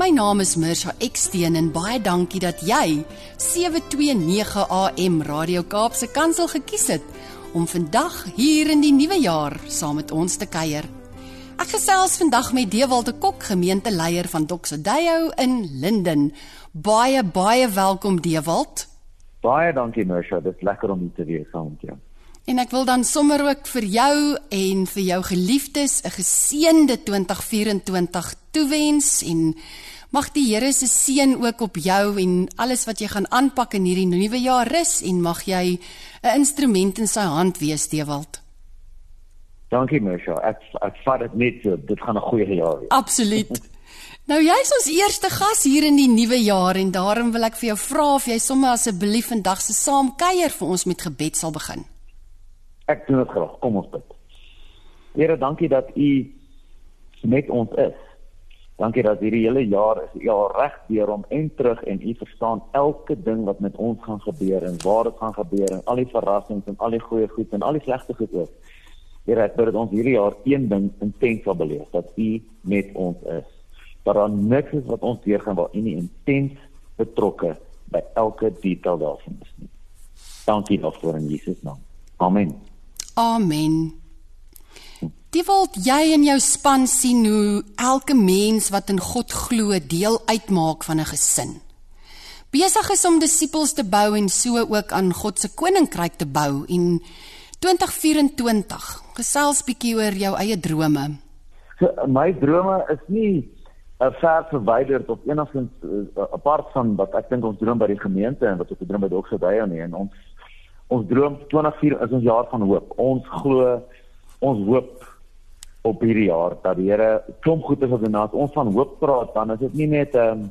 My naam is Mirsha Eksteen en baie dankie dat jy 729 AM Radio Kaapse Kansel gekies het om vandag hier in die nuwe jaar saam met ons te kuier. Ek gesels vandag met Dewald de Kok, gemeenteleier van Doxodeo in Linden. Baie baie welkom Dewald. Baie dankie Mirsha, dit is lekker om hier te wees saam met jou. En ek wil dan sommer ook vir jou en vir jou geliefdes 'n geseënde 2024 toewens en Mag die Here se seën ook op jou en alles wat jy gaan aanpak in hierdie nuwe jaar rus en mag jy 'n instrument in sy hand wees, Dewald. Dankie, Mesha. Ek ek vat dit net so. Dit gaan 'n goeie jaar wees. Absoluut. nou jy's ons eerste gas hier in die nuwe jaar en daarom wil ek vir jou vra of jy sommer asseblief vandag se saam kuier vir ons met gebed sal begin. Ek doen dit graag. Kom ons bid. Here, dankie dat U met ons is. Dankie dat hierdie hele jaar is u al reg deur om en terug en u verstaan elke ding wat met ons gaan gebeur en waar dit gaan gebeur en al die verrassings en al die goeie goed en al die slegte goed ook. Here, ek bid dat ons hierdie jaar een ding intens sal beleef, dat u met ons is. Dat daar niks is wat ons deurgaan waar u nie intens betrokke by elke detail daarvan is nie. Dankie daarvoor in Jesus naam. Amen. Amen. Die wil jy in jou span sien hoe elke mens wat in God glo deel uitmaak van 'n gesin. Besig is om disippels te bou en so ook aan God se koninkryk te bou en 2024 gesels bietjie oor jou eie drome. So, my drome is nie uh, ver verwyderd of enigstens uh, apart van wat ek dink ons droom by die gemeente en wat ons droom by Dayo nie en ons ons droom 24 is ons jaar van hoop. Ons glo ons hoop op hierdie jaar dat die Here klomp goed is wat doen as ons van hoop praat dan is dit nie net ehm um,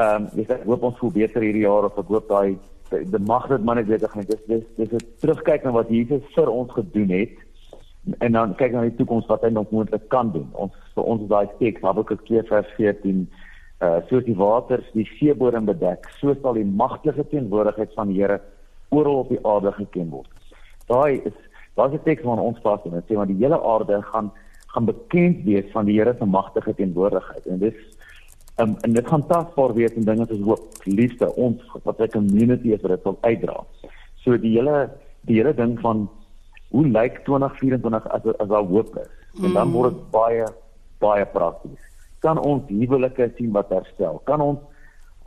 ehm um, jy sê hoop ons voel beter hierdie jaar of ek hoop daai die mag dit maar net beter gaan dis dis dis 'n terugkyk na wat Jesus vir ons gedoen het. En dan kyk na die toekoms wat hy nog moontlik kan doen. Ons vir ons daai teks Habakuk 2 vers 14 uh soos die waters die seebodem bedek so sal die magtige teenwoordigheid van die Here oral op die aarde geken word daai is Daar's 'n teks van ons pas en dit sê want die hele aarde gaan gaan bekend wees van die Here se magtige teenwoordigheid en dis um, en dit gaan tasbaar wees in dinge soos hoop, liefde, ons wat 'n community is wat dit wil uitdra. So die hele die hele ding van hoe lyk 2024 as as daar hoop is. En dan word dit baie baie prakties. Kan ons huwelike sien wat herstel? Kan ons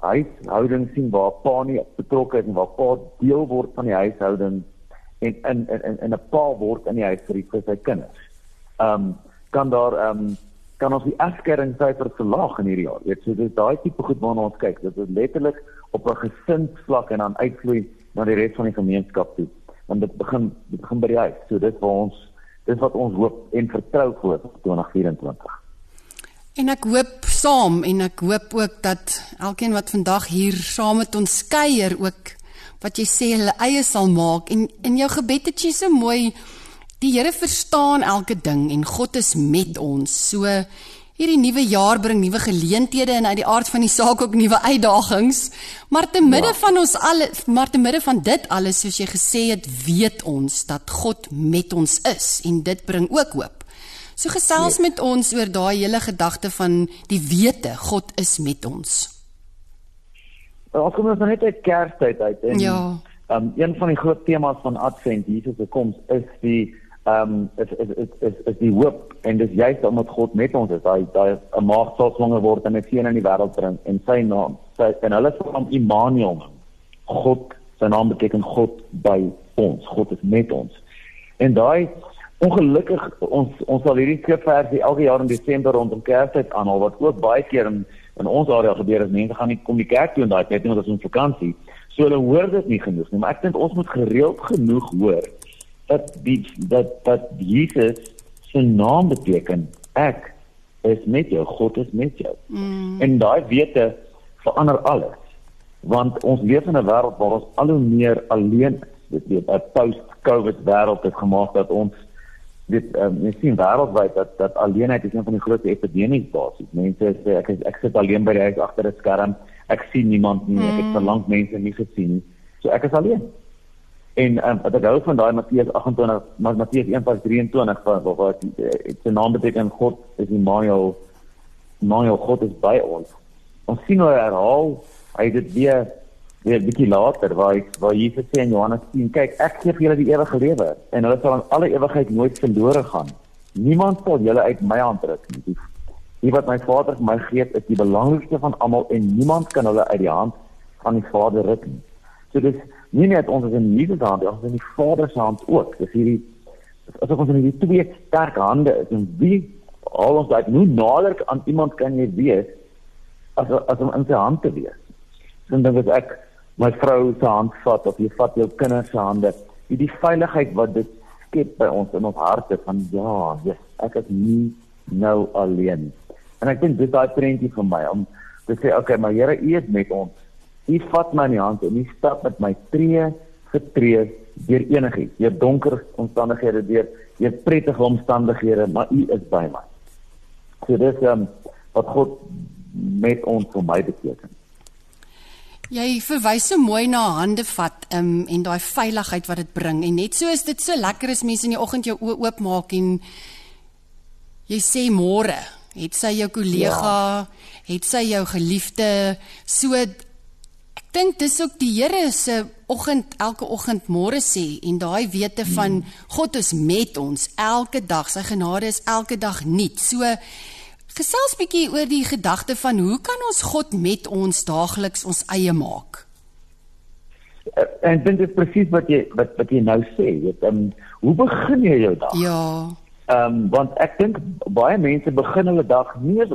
huishouding sien waar pa nie betrokke is en waar pa deel word van die huishouding en in in in 'n pa word in die huis vir vir sy kinders. Ehm um, kan daar ehm um, kan ons die afskeringssyfer verlaag in hierdie jaar. Weet so dis daai tipe goed waarna ons kyk. Dit is letterlik op 'n gesinsvlak en dan uitvloei na die res van die gemeenskap toe. Want dit begin dit begin by die huis. So dit vir ons dis wat ons hoop en vertrou vir 2024. En ek hoop saam en ek hoop ook dat elkeen wat vandag hier saam met ons kuier ook wat jy sê hulle eie sal maak en in jou gebed het jy so mooi die Here verstaan elke ding en God is met ons. So hierdie nuwe jaar bring nuwe geleenthede en uit die aard van die saak ook nuwe uitdagings. Maar te midde ja. van ons alle maar te midde van dit alles soos jy gesê het, weet ons dat God met ons is en dit bring ook hoop. So gesels nee. met ons oor daai hele gedagte van die wete God is met ons. Ons kom ons nou net uit Kerstyd uit en ja. um, een van die groot temas van Advent Jesus se koms is die ehm um, is, is is is is die hoop en dis juist omdat God met ons is. Daai daai 'n maag sal swanger word en 'n seun in die wêreld bring en sy naam sy en hulle sal hom Immanuel noem. God sy naam beteken God by ons. God is met ons. En daai ongelukkig ons ons sal hierdie skrifversie elke jaar in Desember rondom Kerstyd aanhaal wat ook baie keer in in ons area gebeur is mense gaan nie kom die kerk toe en daai tyd nie want dit is 'n vakansie. So hulle hoor dit nie genoeg nie, maar ek dink ons moet gereeld genoeg hoor dat die dat dat Jesus se naam beteken ek is met jou, God is met jou. Mm. En daai wete verander alles. want ons leef in 'n wêreld waar ons al hoe meer alleen is. Dit weet 'n post-COVID wêreld het gemaak dat ons dit um, mens sien wêreldwyd dat dat alleenheid is een van die grootste epidemies basies. Mense sê ek is, ek sit alleen by die huis agter 'n skerm. Ek sien niemand nie. Ek het mm. verlang mense nie gesien nie. So ek is alleen. En um, wat ek hou van daai Matteus 28, Matteus 1:23 waar waar dit se naam beteken God is Immanuel. Immanuel God is by ons. Ons sien hoe herhaal hy dit weer weer 'n bietjie later waar hy waar Jesus sê in Johannes 10 kyk ek gee vir julle die ewige lewe en hulle sal aan alle ewigheid nooit verlore gaan. Niemand sal julle uit my hand ruk nie. Die, die wat my Vader vir my gee is die belangrikste van almal en niemand kan hulle uit die hand van die Vader ruk nie. So dis nie net ons is in Jesus hand ons is in die Vader se hand ook. Dis hierdie asof ons in hierdie twee sterk hande is en wie al ons daai nou nader aan iemand kan jy wees as as om in sy hand te wees? Dan is ek my vrou se hand vat of jy vat jou kinders se hande. Die die veiligheid wat dit skep by ons in ons harte van ja, yes, ek is nie nou alleen. En ek dink dit daai prentjie vir my om te sê okay, maar Here, U is met ons. U vat my in die hand en U stap met my tree vir tree deur enigiets, deur donker omstandighede, deur deur prettige omstandighede, maar U is by my. So dis um, wat God met ons vir my beteken. Jy verwys so mooi na hande vat um, en daai veiligheid wat dit bring en net so is dit so lekker as mense in die oggend jou oë oopmaak en jy sê môre het sy jou kollega ja. het sy jou geliefde so ek dink dis ook die Here se oggend elke oggend môre sê en daai wete van hmm. God is met ons elke dag sy genade is elke dag nuut so Gesels bietjie oor die gedagte van hoe kan ons God met ons daagliks ons eie maak? Uh, en dit is presies wat jy wat wat jy nou sê, weet um, hoe begin jy jou dag? Ja. Ehm um, want ek dink baie mense begin hulle dag nie as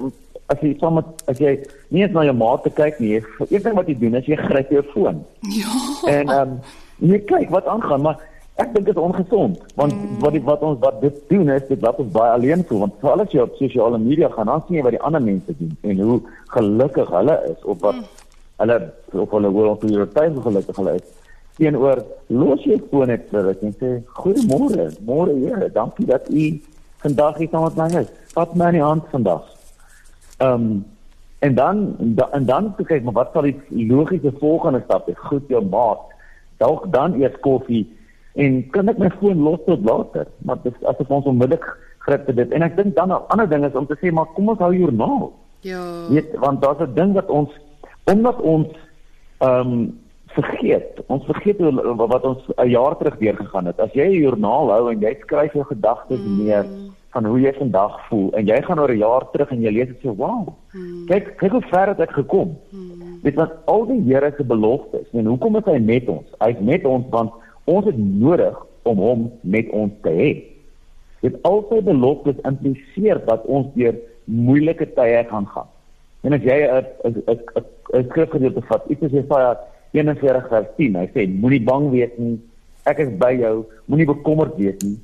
as jy saam met as jy nie eens na jou maat te kyk nie. Een ding wat jy doen is jy gryp jou foon. Ja. En ehm um, jy kyk wat aangaan, maar ek dink dit is ongesond want mm. wat die, wat ons wat dit doen is dit laat ons baie alleen voel want veral as jy op sosiale media gaan dan sien jy wat die ander mense doen en hoe gelukkig hulle is of wat mm. hulle of hulle wil op hulle tyd gelukkig hulle is teenoor los jy foon net vir dit en sê goeiemôre môre Here dankie dat u vandag hier saam met my is vat my in die hand vandag ehm um, en dan en dan kyk maar wat sal die logiese volgende stap wees goed jou maat dalk dan eers koffie en kan ek my foon los tot later? Maar dis asof ons onmiddellik gryp vir dit. En ek dink dan 'n ander ding is om te sê maar kom ons hou joernaal. Ja. Weet want daar's 'n ding wat ons omdat ons ehm um, vergeet ons vergeet wat ons 'n jaar terug deur gegaan het. As jy 'n joernaal hou en jy skryf jou gedagtes mm. neer van hoe jy vandag voel en jy gaan oor 'n jaar terug en jy lees dit so wow. Mm. kyk kyk hoe ver het ek gekom. Mm. weet wat al die Here se beloftes en hoekom is hy met ons? Hy's met ons want Ons het nodig om hom met ons te hê. Dit altyd beloftes impliseer dat ons deur moeilike tye gaan gaan. En as jy 'n 'n skrifgedeelte vat, iets soos Jesaja 41 vers 10, hy sê moenie bang wees nie. Ek is by jou. Moenie bekommerd wees nie.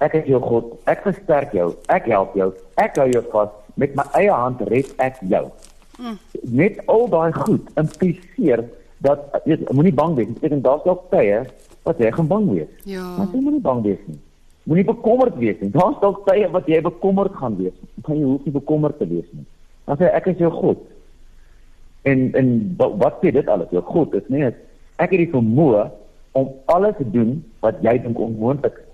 Ek is jou God. Ek versterk jou. Ek help jou. Ek hou jou vas. Met my eie hand red ek jou. Mm. Net al daai goed impliseer dat jy moenie bang wees beteken daar's dalk tye wat jy gaan bang wees. Ja. Maar jy moenie bang wees nie. Moenie bekommerd wees nie. Daar's dalk tye wat jy bekommerd gaan wees. Maar jy hoef nie bekommerd te wees nie. Dan sê ek is jou God. En en wat sê dit alles? Jou God is nie ek het die vermoë om alles te doen wat jy dink onmoontlik is.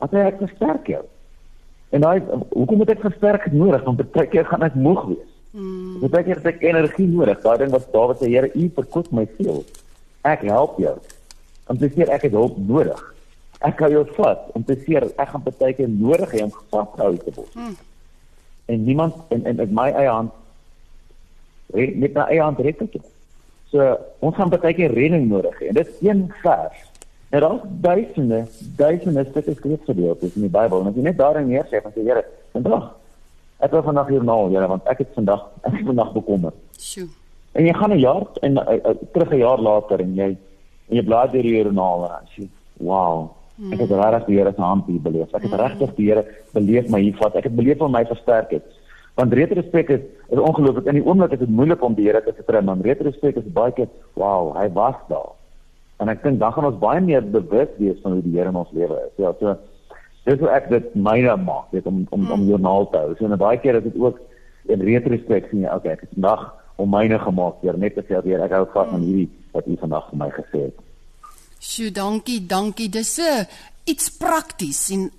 Wat sê ek versterk jou? En daai hoekom moet ek versterk nodig? Want baie keer gaan ek moeg wees. Mm. Baie keer het ek energie nodig. Daai ding wat Dawid sê, Here, U verkoop my veel. Ek help jou om te sê ek het hulp nodig. Ek kan jou vat om te sê ek gaan baie keer nodig hê om gevashou te word. Hmm. En niemand in in, in my eie hand met my eie hand red ek. So ons gaan baie keer redding nodig hê. En dit is een vers. En daar is duisende, duisende stukke skrifgedeeltes in die Bybel. En as jy net daarin neersê van sê Here, vandag ek wil vandag hier nou, Here, want ek het vandag ek het vandag bekommer. Sjoe. En jy gaan 'n jaar en uh, uh, terug 'n jaar later en jy en jy blaai deur die joernaal en sê, "Wow, ek het regtig die Here se hand hier beleef. Ek het mm. regtig die Here beleef my hier vat. Ek het beleef hoe my versterk het." Want retrospek is is ongelooflik. In die oomblik is dit moeilik om die Here te vertrou, maar retrospek is baie keer, wow, hy was daar. En ek dink dan gaan ons baie meer bewus wees van hoe die Here in ons lewe is. Ja, so dis hoe ek dit myne maak, weet om om om joernaal te hou. So en baie keer is dit ook in retrospek sien jy, okay, ek het vandag om myne gemaak deur net te sê weer ek hou vas aan hierdie wat u vandag vir my gesê het. Sjoe, dankie, dankie. Dis 'n uh, iets prakties en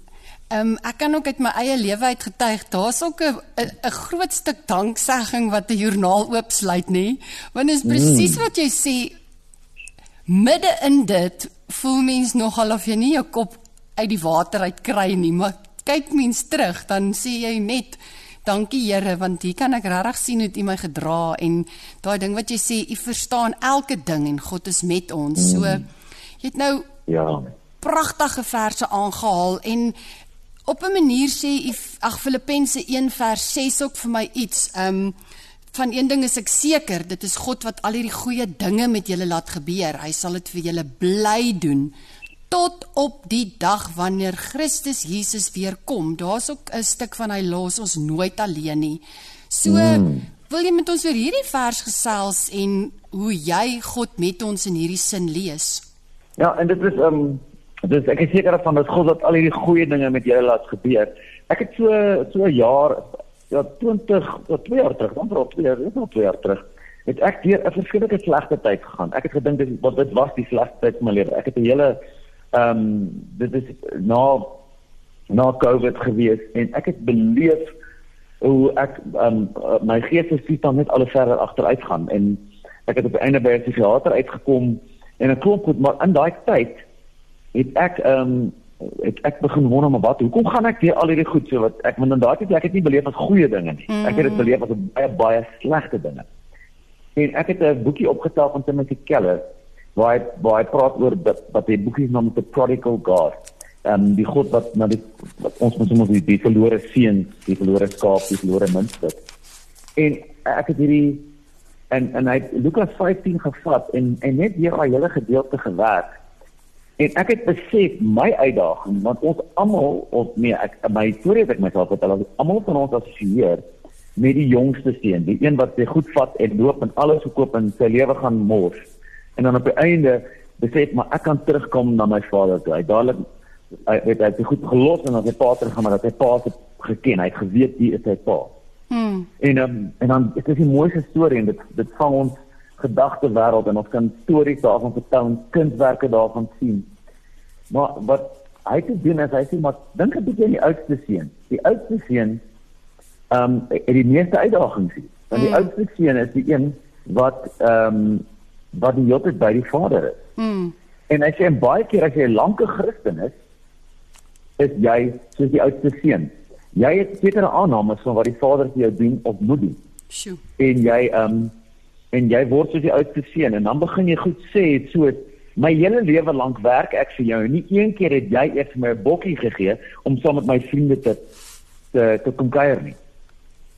ehm um, ek kan ook uit my eie lewe uit getuig. Daar's ook 'n 'n groot stuk danksegging wat 'n joernaal oopsluit, nê? Want dit is presies mm. wat jy sê. Midde in dit voel mens nogal of jy nie jou kop uit die water uit kry nie, maar kyk mens terug, dan sê jy net Dankie Here want hier kan ek regtig sien hoe U my gedra en daai ding wat jy sê, U verstaan elke ding en God is met ons. So mm. Jy het nou ja pragtige verse aangehaal en op 'n manier sê ag Filippense 1 vers 6 ook vir my iets. Um van een ding is ek seker, dit is God wat al hierdie goeie dinge met julle laat gebeur. Hy sal dit vir julle bly doen tot op die dag wanneer Christus Jesus weer kom. Daar's ook 'n stuk van hy los ons nooit alleen nie. So mm. wil jy met ons oor hierdie vers gesels en hoe jy God met ons in hierdie sin lees? Ja, en dit is um Dus ek is seker van dat God dat al hierdie goeie dinge met julle laat gebeur. Ek het so so 'n jaar ja 20 of 2 jaar terug, dan vir 2 jaar, nog 2 jaar terug, het ek deur 'n verskillende slegte tyd gegaan. Ek het gedink dit wat dit was die slegste tyd my lewe. Ek het 'n hele ehm um, dit is na na Covid gewees en ek het beleef hoe ek ehm um, my geestesstoestand net al verder agteruit gaan en ek het op die einde by 'n psigiater uitgekom en ek klop goed maar in daai tyd het ek ehm um, het ek begin wonder maar wat hoekom gaan ek weer al hierdie goed so wat ek want inderdaad het ek het nie beleef as goeie dinge nie. Mm. Ek het dit beleef as baie baie slegte dinge. En ek het 'n boekie opgestel van Timothy Keller waar hy waar hy praat oor dat wat die boekie genoem the prodigal God. Ehm um, die God wat na die wat ons moet sommer die, die verlore seun, die verlore skaap, die verlore muntstuk. En ek het hierdie en en hy Lukas 15 gevat en en net hier daai hele gedeelte gewerk En ek het besef my uitdaging want ons almal of nee ek my storie het ek myself vertel almal van ons assosieer met die jongste seun, die een wat sy goed vat en loop en alles verkoop en sy lewe gaan mors. En dan op die einde besef maar ek kan terugkom na my vader toe. Hy dadelik hy het hy goed gelos en dan sy pa terug gaan maar dat sy pa se geken, hy het geweet wie is sy pa. Hmm. En um, en dan dit is 'n mooi storie en dit dit vang ons gedagte wêreld en ons kan stories daarvan vertel en kunswerke daarvan sien. Maar wat hy te doen is hy sê maar dink 'n bietjie aan die oudste seun. Die oudste seun ehm um, het die meeste uitdagings hier. Want die mm. oudste seun is die een wat ehm um, wat die hele by die vader is. Mm. En hy sê baie keer as jy 'n lanke Christen is, is jy soos die oudste seun. Jy het sekere aannames van wat die vader vir jou doen of moet doen. Sjoe. En jy ehm um, en jy word soos die oudste seun. En dan begin jy goed sê het so my hele lewe lank werk ek vir jou. Nie een keer het jy eers vir my 'n bokkie gegee om saam met my vriende te te, te kom kuier nie.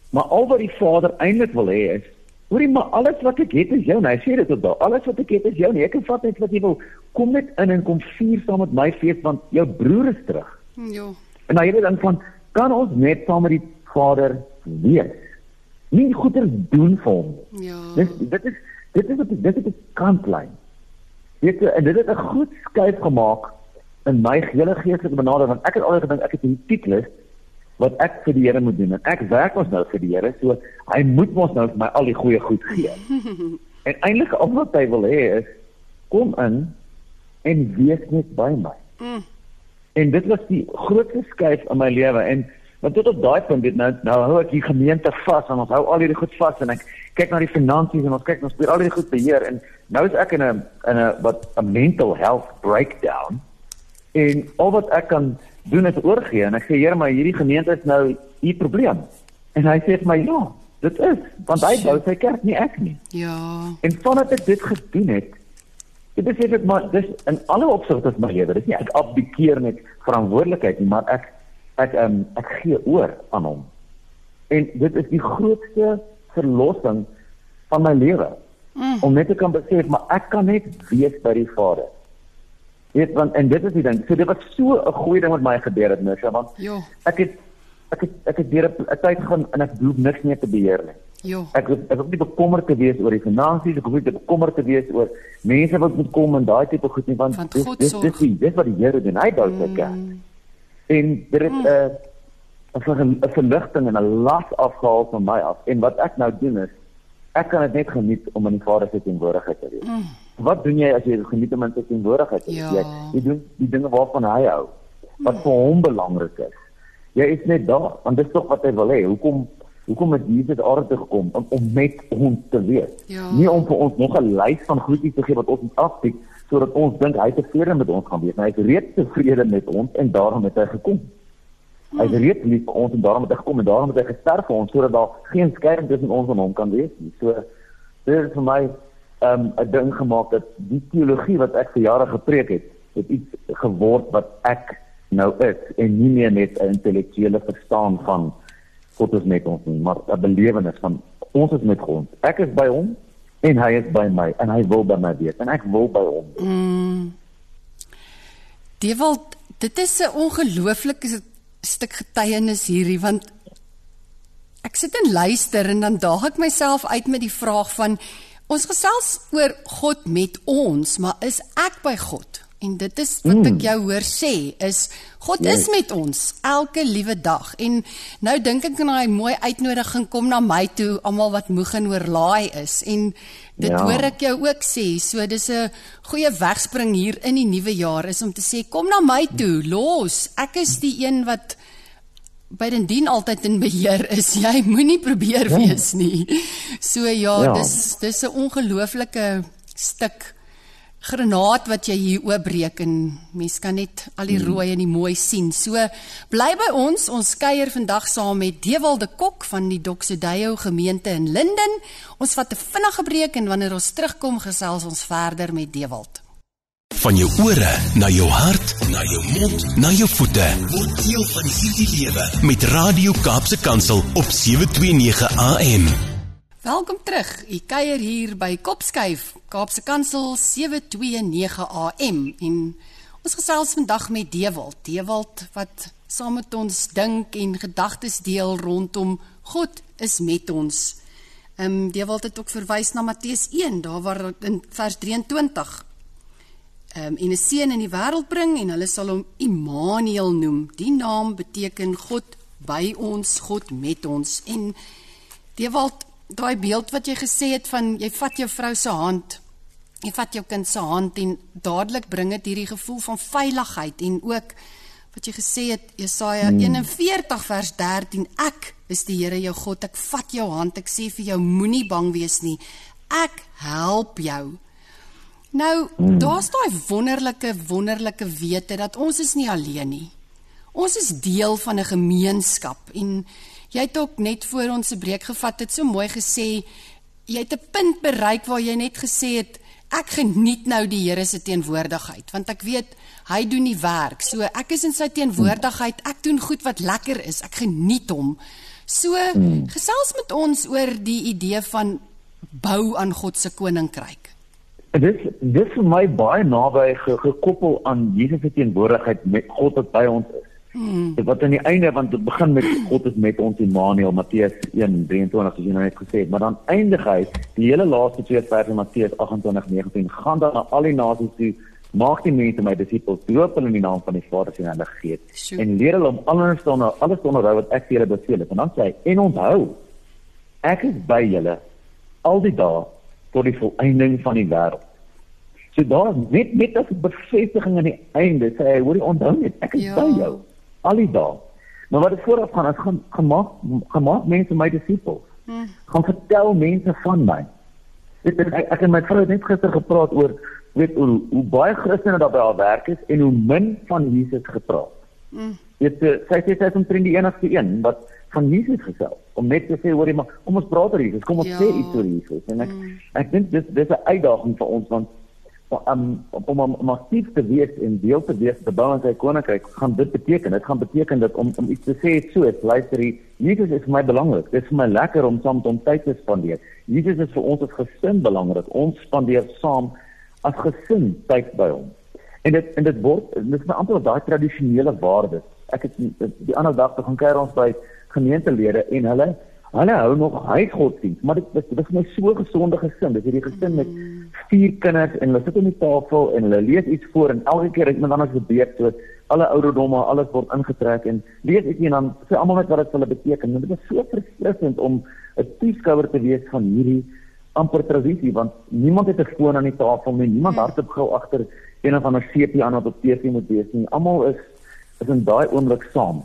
Maar al wat die vader eintlik wil hê is hoorie maar alles wat ek het is jou. Nou hy sê dit tot alles wat ek het is jou. Nie ek kan vat net wat jy wil. Kom net in en kom vier saam met my fees want jou broer is terug. Ja en dan jy dan van kan ons net saam met die vader wees nie goeie doen vir hom. Ja. Dit dit is dit is dit is 'n kantlyn. Weet jy, en dit het 'n groot skuif gemaak in my hele geestelike benadering want ek het altyd gedink ek het 'n titel wat ek vir die Here moet doen en ek werk ons nou vir die Here so hy moet mos nou vir my al die goeie goed gee. en eintlik al wat hy wil hê is kom in en wees net by my. Mm. En dit was die grootste skuif in my lewe en Want tot op daai punt dit nou nou hou ek die gemeente vas en ons hou al hierdie goed vas en ek kyk na die finansies en ons kyk ons probeer al hierdie goed beheer en nou is ek in 'n in 'n wat 'n mental health breakdown en al wat ek kan doen is oorgee en ek sê Here maar hierdie gemeente is nou u probleem. En hy sê vir my ja, dit is want hy bou sy kerk nie ek nie. Ja. En vandat ek dit gedoen het Dit is net maar dis in alle opsigte is my lewe. Dit is nie ek abdikeer net verantwoordelikheid nie, maar ek ek um, ek gee oor aan hom. En dit is die grootste verlossing van my lewe. Mm. Om net te kan besef maar ek kan net wees by die Vader. Weet want en dit is die ding. So dit was so 'n goeie ding wat my gebeur het nou, want jo. ek het ek het, ek het deur 'n tyd gaan en ek hoef niks meer te beheer nie. Jo. Ek ek hoef nie bekommerd te wees oor die finansies, ek hoef nie bekommerd te wees oor mense wat moet kom en daai tipe goed nie want Want dis dis sorg. dis die- dis wat die Here doen. Hy bou sy kerk. En dit het 'n uh, 'n verligting en 'n las afgehaal van my af. En wat ek nou doen is ek kan dit net geniet om in die Vader se teenwoordigheid te wees. Wat doen jy as jy geniet om in sy teenwoordigheid te wees? Ja. Jy, jy doen die dinge waarvan hy hou. Wat vir hom belangrik is. Jy is net daar want dis tog wat hy wil hê. Hoekom hoekom het Jesus aarde toe gekom om, om met ons te wees? Ja. Nie om vir ons nog 'n lys van goedjies te gee wat ons moet aftik sodat ons dink hy tevrede met ons gaan wees. Maar hy is reeds tevrede met ons en daarom het hy gekom. Hy is reeds lief vir ons en daarom het hy gekom en daarom het hy gesterf vir ons sodat daar geen skeiding tussen ons en hom kan wees nie. So dit is vir my um, 'n ding gemaak dat die teologie wat ek vir jare gepreek het, het iets geword wat ek nou is en nie meer net 'n intellektuele verstaan van God is met ons nie, maar 'n belewenis van ons is met God. Ek is by hom en hy is by my en hy wil by my wees en ek wil by hom. wees. Dewald, dit is 'n ongelooflike stuk getuienis hierdie want ek sit en luister en dan daag ek myself uit met die vraag van ons gesels oor God met ons, maar is ek by God? En dit is wat ek jou hoor sê is God is met ons elke liewe dag. En nou dink ek aan daai mooi uitnodiging kom na my toe almal wat moeg en oorlaai is. En dit Ja. hoor ek jou ook sê. So dis 'n goeie wegspring hier in die nuwe jaar is om te sê kom na my toe, los. Ek is die een wat bydendien altyd in beheer is. Jy moenie probeer Ja. wees nie. So ja, Ja. dis dis 'n ongelooflike stuk granaat wat jy hier oopbreek en mens kan net al die rooi en die mooi sien. So bly by ons. Ons kuier vandag saam met Dewald de Kok van die Doxodeo gemeente in Linden. Ons vat 'n vinnige breek en wanneer ons terugkom gesels ons verder met Dewald. Van jou ore na jou hart, na jou mond, na jou voete. Word deel van hierdie lewe met Radio Kaapse Kansel op 729 AM. Welkom terug. U kuier hier by Kopskuif, Kaapse Kansel 729 AM en ons gesels vandag met Dewald. Dewald wat saam met ons dink en gedagtes deel rondom God is met ons. Ehm um, Dewald het ook verwys na Matteus 1, daar waar in vers 23 ehm um, en 'n seun in die wêreld bring en hulle sal hom Immanuel noem. Die naam beteken God by ons, God met ons. En Dewald, daai beeld wat jy gesê het van jy vat jou vrou se hand, jy vat jou kind se hand en dadelik bring dit hierdie gevoel van veiligheid en ook wat jy gesê het Jesaja hmm. 41 vers 13 ek is die Here jou God ek vat jou hand ek sê vir jou moenie bang wees nie ek help jou nou hmm. daar's daai wonderlike wonderlike wete dat ons is nie alleen nie ons is deel van 'n gemeenskap en jy het ook net voor ons 'n breek gevat. Het so mooi gesê. Jy het 'n punt bereik waar jy net gesê het ek geniet nou die Here se teenwoordigheid want ek weet hy doen die werk. So ek is in sy teenwoordigheid. Ek doen goed wat lekker is. Ek geniet hom. So gesels met ons oor die idee van bou aan God se koninkryk. Dis dis vir my baie naby ge, gekoppel aan Jesus se teenwoordigheid met God wat by ons is. Hmm. Wat aan die einde want dit begin met God is met ons Immanuel Matteus 1:23 soos jy nou net gesê het, maar dan eindig hy die hele laaste twee verse Matteus 28:19 gaan dan na al die nasies toe maak die mense my disippels doop hulle in die naam van die Vader en Heilige Gees. En leer hulle om alles te onder alles te onderhou wat ek vir julle beveel het. En dan sê hy en onthou ek is by julle al die dae tot die volëinding van die wêreld. So daar net net as 'n bevestiging aan die einde sê hy, hoorie onthou net, ek is ja. by jou al die dae. Maar wat dit vooraf gaan, is gaan gemaak gemaak mense my disippels. Hmm. Gaan vertel mense van my. Dit ek, ek en my vrou het net gister gepraat oor weet hoe, hoe baie Christene daar by haar werk is en hoe min van Jesus gepraat. Mm. Dit sy sê sy is omtrent die enigste een wat van Jesus gesels om net te sê hoorie maar kom ons praat oor Jesus, kom ons Ja. sê iets oor Jesus en ek mm. ek dink dis dis 'n uitdaging vir ons want om om om om aktief te wees en deel te wees te bou aan sy koninkryk gaan dit beteken dit gaan beteken dat om om iets te sê het so luister hier Jesus is vir my belangrik. Dit is vir my lekker om saam met hom tyd te spandeer. Jesus is vir ons as gesin belangrik. Ons spandeer saam as gesin tyd by hom. En dit en dit word dit is my amper daai tradisionele waardes ek het die ander dag te gaan kuier ons by gemeentelede en hulle hulle hou nog huisgodsdienst, maar dit dit, is my so gesonde gesin. Dis hierdie gesin met vier kinders en hulle sit aan die tafel en hulle lees iets voor en elke keer het iemand anders gebeur so alle ouderdomme, alles word ingetrek en lees ietsie en dan sê almal net wat dit vir hulle beteken. En dit is so verfrissend om 'n toeskouer te wees van hierdie amper tradisie want niemand het 'n foon aan die tafel nie. Niemand ja. hardop gou agter een of ander CP aan wat op TV moet wees nie. Almal is is in daai oomblik saam.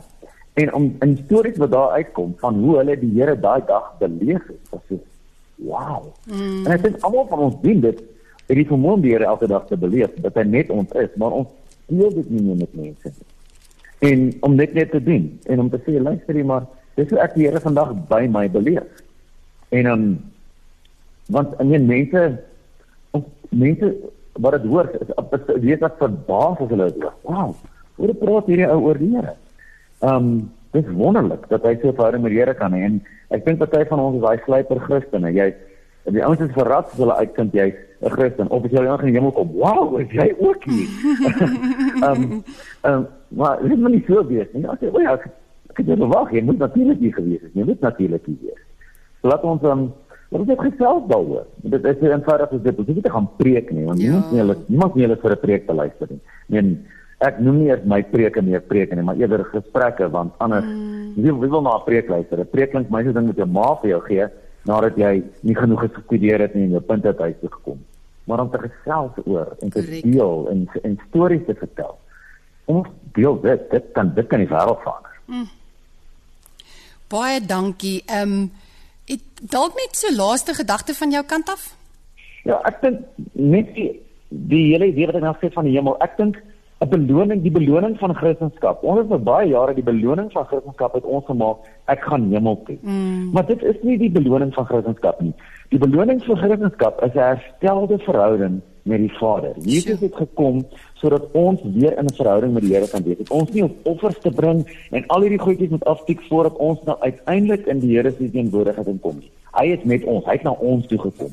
En om in stories wat daar uitkom van hoe hulle die Here daai dag beleef het, was so. Mm. En ek dink almal van ons dien dit vir die vermoë die Here elke dag te beleef, dat hy net ons is, maar ons deel dit nie meer met mense nie. En om dit net te doen en om te sê luister jy maar, dis hoe ek die Here vandag by my beleef. En um, want in mense mense wat dit hoor is weet dat verbaas as hulle dit hoor. Wow. Hoe praat hierdie ou oor die Here? Um, dis wonderlik dat hy so verhouding met die Here kan hê en ek dink party van ons is daai slyper Christene. Jy die ouens is verras as hulle uitkind jy's 'n Christen of as jy in die hemel kom. Wow, is jy ook hier? Ehm ehm maar dit moet nie so wees nie. Ek sê, "O ja, ek ek het verwag jy moet natuurlik hier gewees het. Jy moet natuurlik hier wees." So laat ons ehm um, Wat is dit gesels daaroor? Dit is eenvoudig as dit nie te gaan preek nie, want ja. niemand nie hulle niemand nie hulle vir 'n preek te luister nie. Meen ek noem nie eers my preke meer preke nie, maar eerder gesprekke want anders mm. wie, wie wil na 'n preek luister? 'n Preek klink my so ding met jou ma vir jou gee nadat jy nie genoeg gestudeer het nie en jou punte uit huis toe gekom. Maar om te gesels oor en te Correct. deel en en stories te vertel. Ons deel dit, dit kan dit kan die wêreld verander. Mm. Baie dankie. Ehm um, Het dalk net so laaste gedagte van jou kant af? Ja, ek dink net die die hele idee wat ek nou sê van die hemel. Ek dink 'n beloning, die beloning van Christendom. Ons het vir baie jare die beloning van Christendom het ons gemaak, ek gaan hemel toe. Mm. Maar dit is nie die beloning van Christendom nie. Die beloning vir Christendom is 'n herstelde verhouding met die Vader. Jesus het gekom sodat ons weer in 'n verhouding met die Here kan wees. Ons nie om offers te bring en al hierdie goedjies moet afstik voordat ons nou uiteindelik in die Here se teenwoordigheid kom nie. Hy is met ons, hy het na ons toe gekom.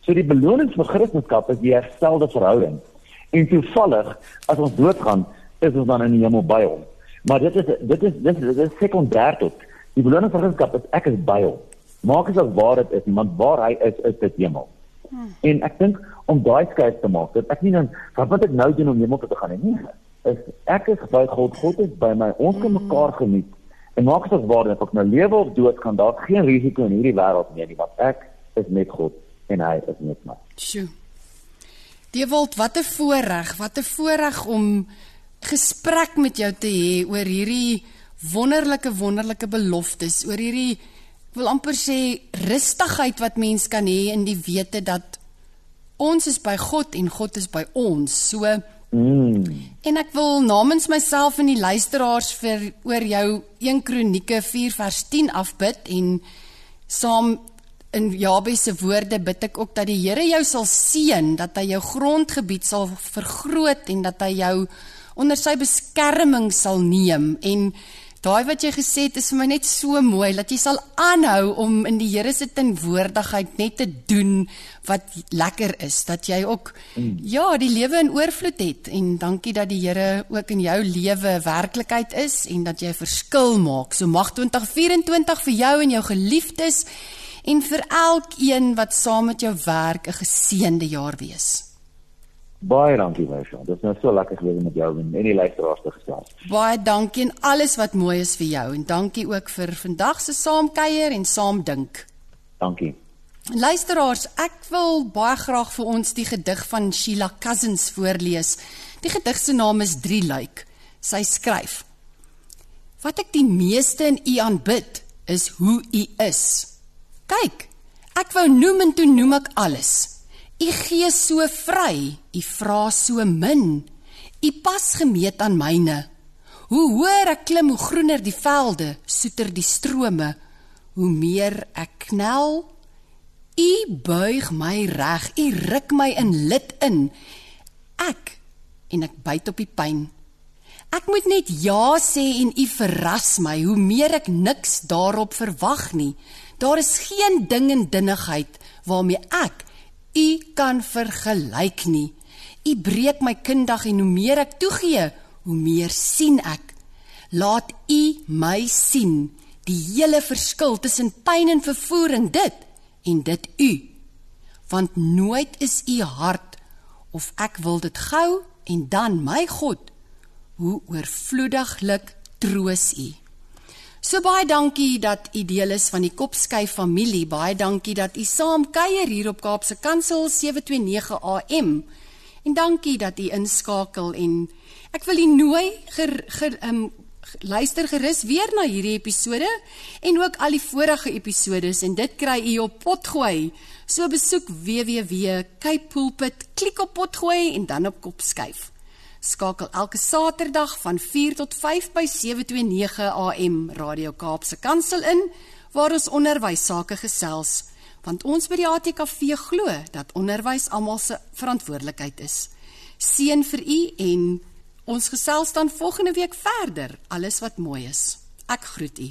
So die beloning vir Christendom is die herstelde verhouding. En toevallig as ons doodgaan, is ons dan in die hemel by hom. Maar dit is dit is dit is, dit is sekondêr tot. Die beloning vir Christendom is ek is by hom. Maak as waar dit is, want waar hy is, is dit hemel. Hmm. En ek dink om daai skuif te maak, dat ek nie dan wat wat ek nou doen om hemel toe te gaan nie. Is ek is by God, God is by my. Ons kan hmm. mekaar geniet. En maak as waar dat ek nou lewe of dood kan daar geen risiko in hierdie wêreld meer nie, want ek is met God en hy is met my. Sjoe. Die wilt wat 'n voorreg, wat 'n voorreg om gesprek met jou te hê oor hierdie wonderlike wonderlike beloftes, oor hierdie wil amper sê rustigheid wat mens kan hê in die wete dat ons is by God en God is by ons. So mm. En ek wil namens myself en die luisteraars vir oor jou 1 Kronieke 4 vers 10 afbid en saam in Jabes se woorde bid ek ook dat die Here jou sal seën, dat hy jou grondgebied sal vergroot en dat hy jou onder sy beskerming sal neem en Daai wat jy gesê het is vir my net so mooi dat jy sal aanhou om in die Here se teenwoordigheid net te doen wat lekker is, dat jy ook mm. ja, die lewe in oorvloed het en dankie dat die Here ook in jou lewe werklikheid is en dat jy 'n verskil maak. So mag 2024 vir jou en jou geliefdes en vir elkeen wat saam met jou werk 'n geseënde jaar wees. Baie dankie Wesha. Dit is nou so lekker gewees met jou en en die luisteraars te gesels. Baie dankie en alles wat mooi is vir jou en dankie ook vir vandag se saamkuier en saam dink. Dankie. Luisteraars, ek wil baie graag vir ons die gedig van Sheila Cousins voorlees. Die gedig se naam is Drie luik. Sy skryf: Wat ek die meeste in U aanbid, is hoe U is. Kyk, ek wou noem en toe noem ek alles. U gee so vry, u vra so min. U pas gemeet aan myne. Hoe hoër ek klim, hoe groener die velde, soeter die strome. Hoe meer ek knel, u buig my reg, u ruk my in lid in. Ek en ek byt op die pyn. Ek moet net ja sê en u verras my, hoe meer ek niks daarop verwag nie. Daar is geen ding in dinnigheid waarmee ek U kan vergelyk nie. U breek my kindag en hoe meer ek toegee, hoe meer sien ek. Laat U my sien die hele verskil tussen pyn en vervoer en dit en dit U. Want nooit is U hart of ek wil dit gou en dan my God hoe oorvloediglik troos U. So baie dankie dat u deel is van die Kopskyf familie. Baie dankie dat u saam kuier hier op Kaapse Kansel 729 AM. En dankie dat u inskakel en ek wil u nooi ger, ger um luister gerus weer na hierdie episode en ook al die vorige episodes en dit kry u op Potgooi. So besoek www.capepulpit, klik op Potgooi en dan op Kopskyf. Skakel elke Saterdag van 4 tot 5 by 729 AM Radio Kaapse Kansel in waar ons onderwys sake gesels want ons by die ATKV glo dat onderwys almal se verantwoordelikheid is. Seën vir u en ons gesels dan volgende week verder alles wat mooi is. Ek groet u.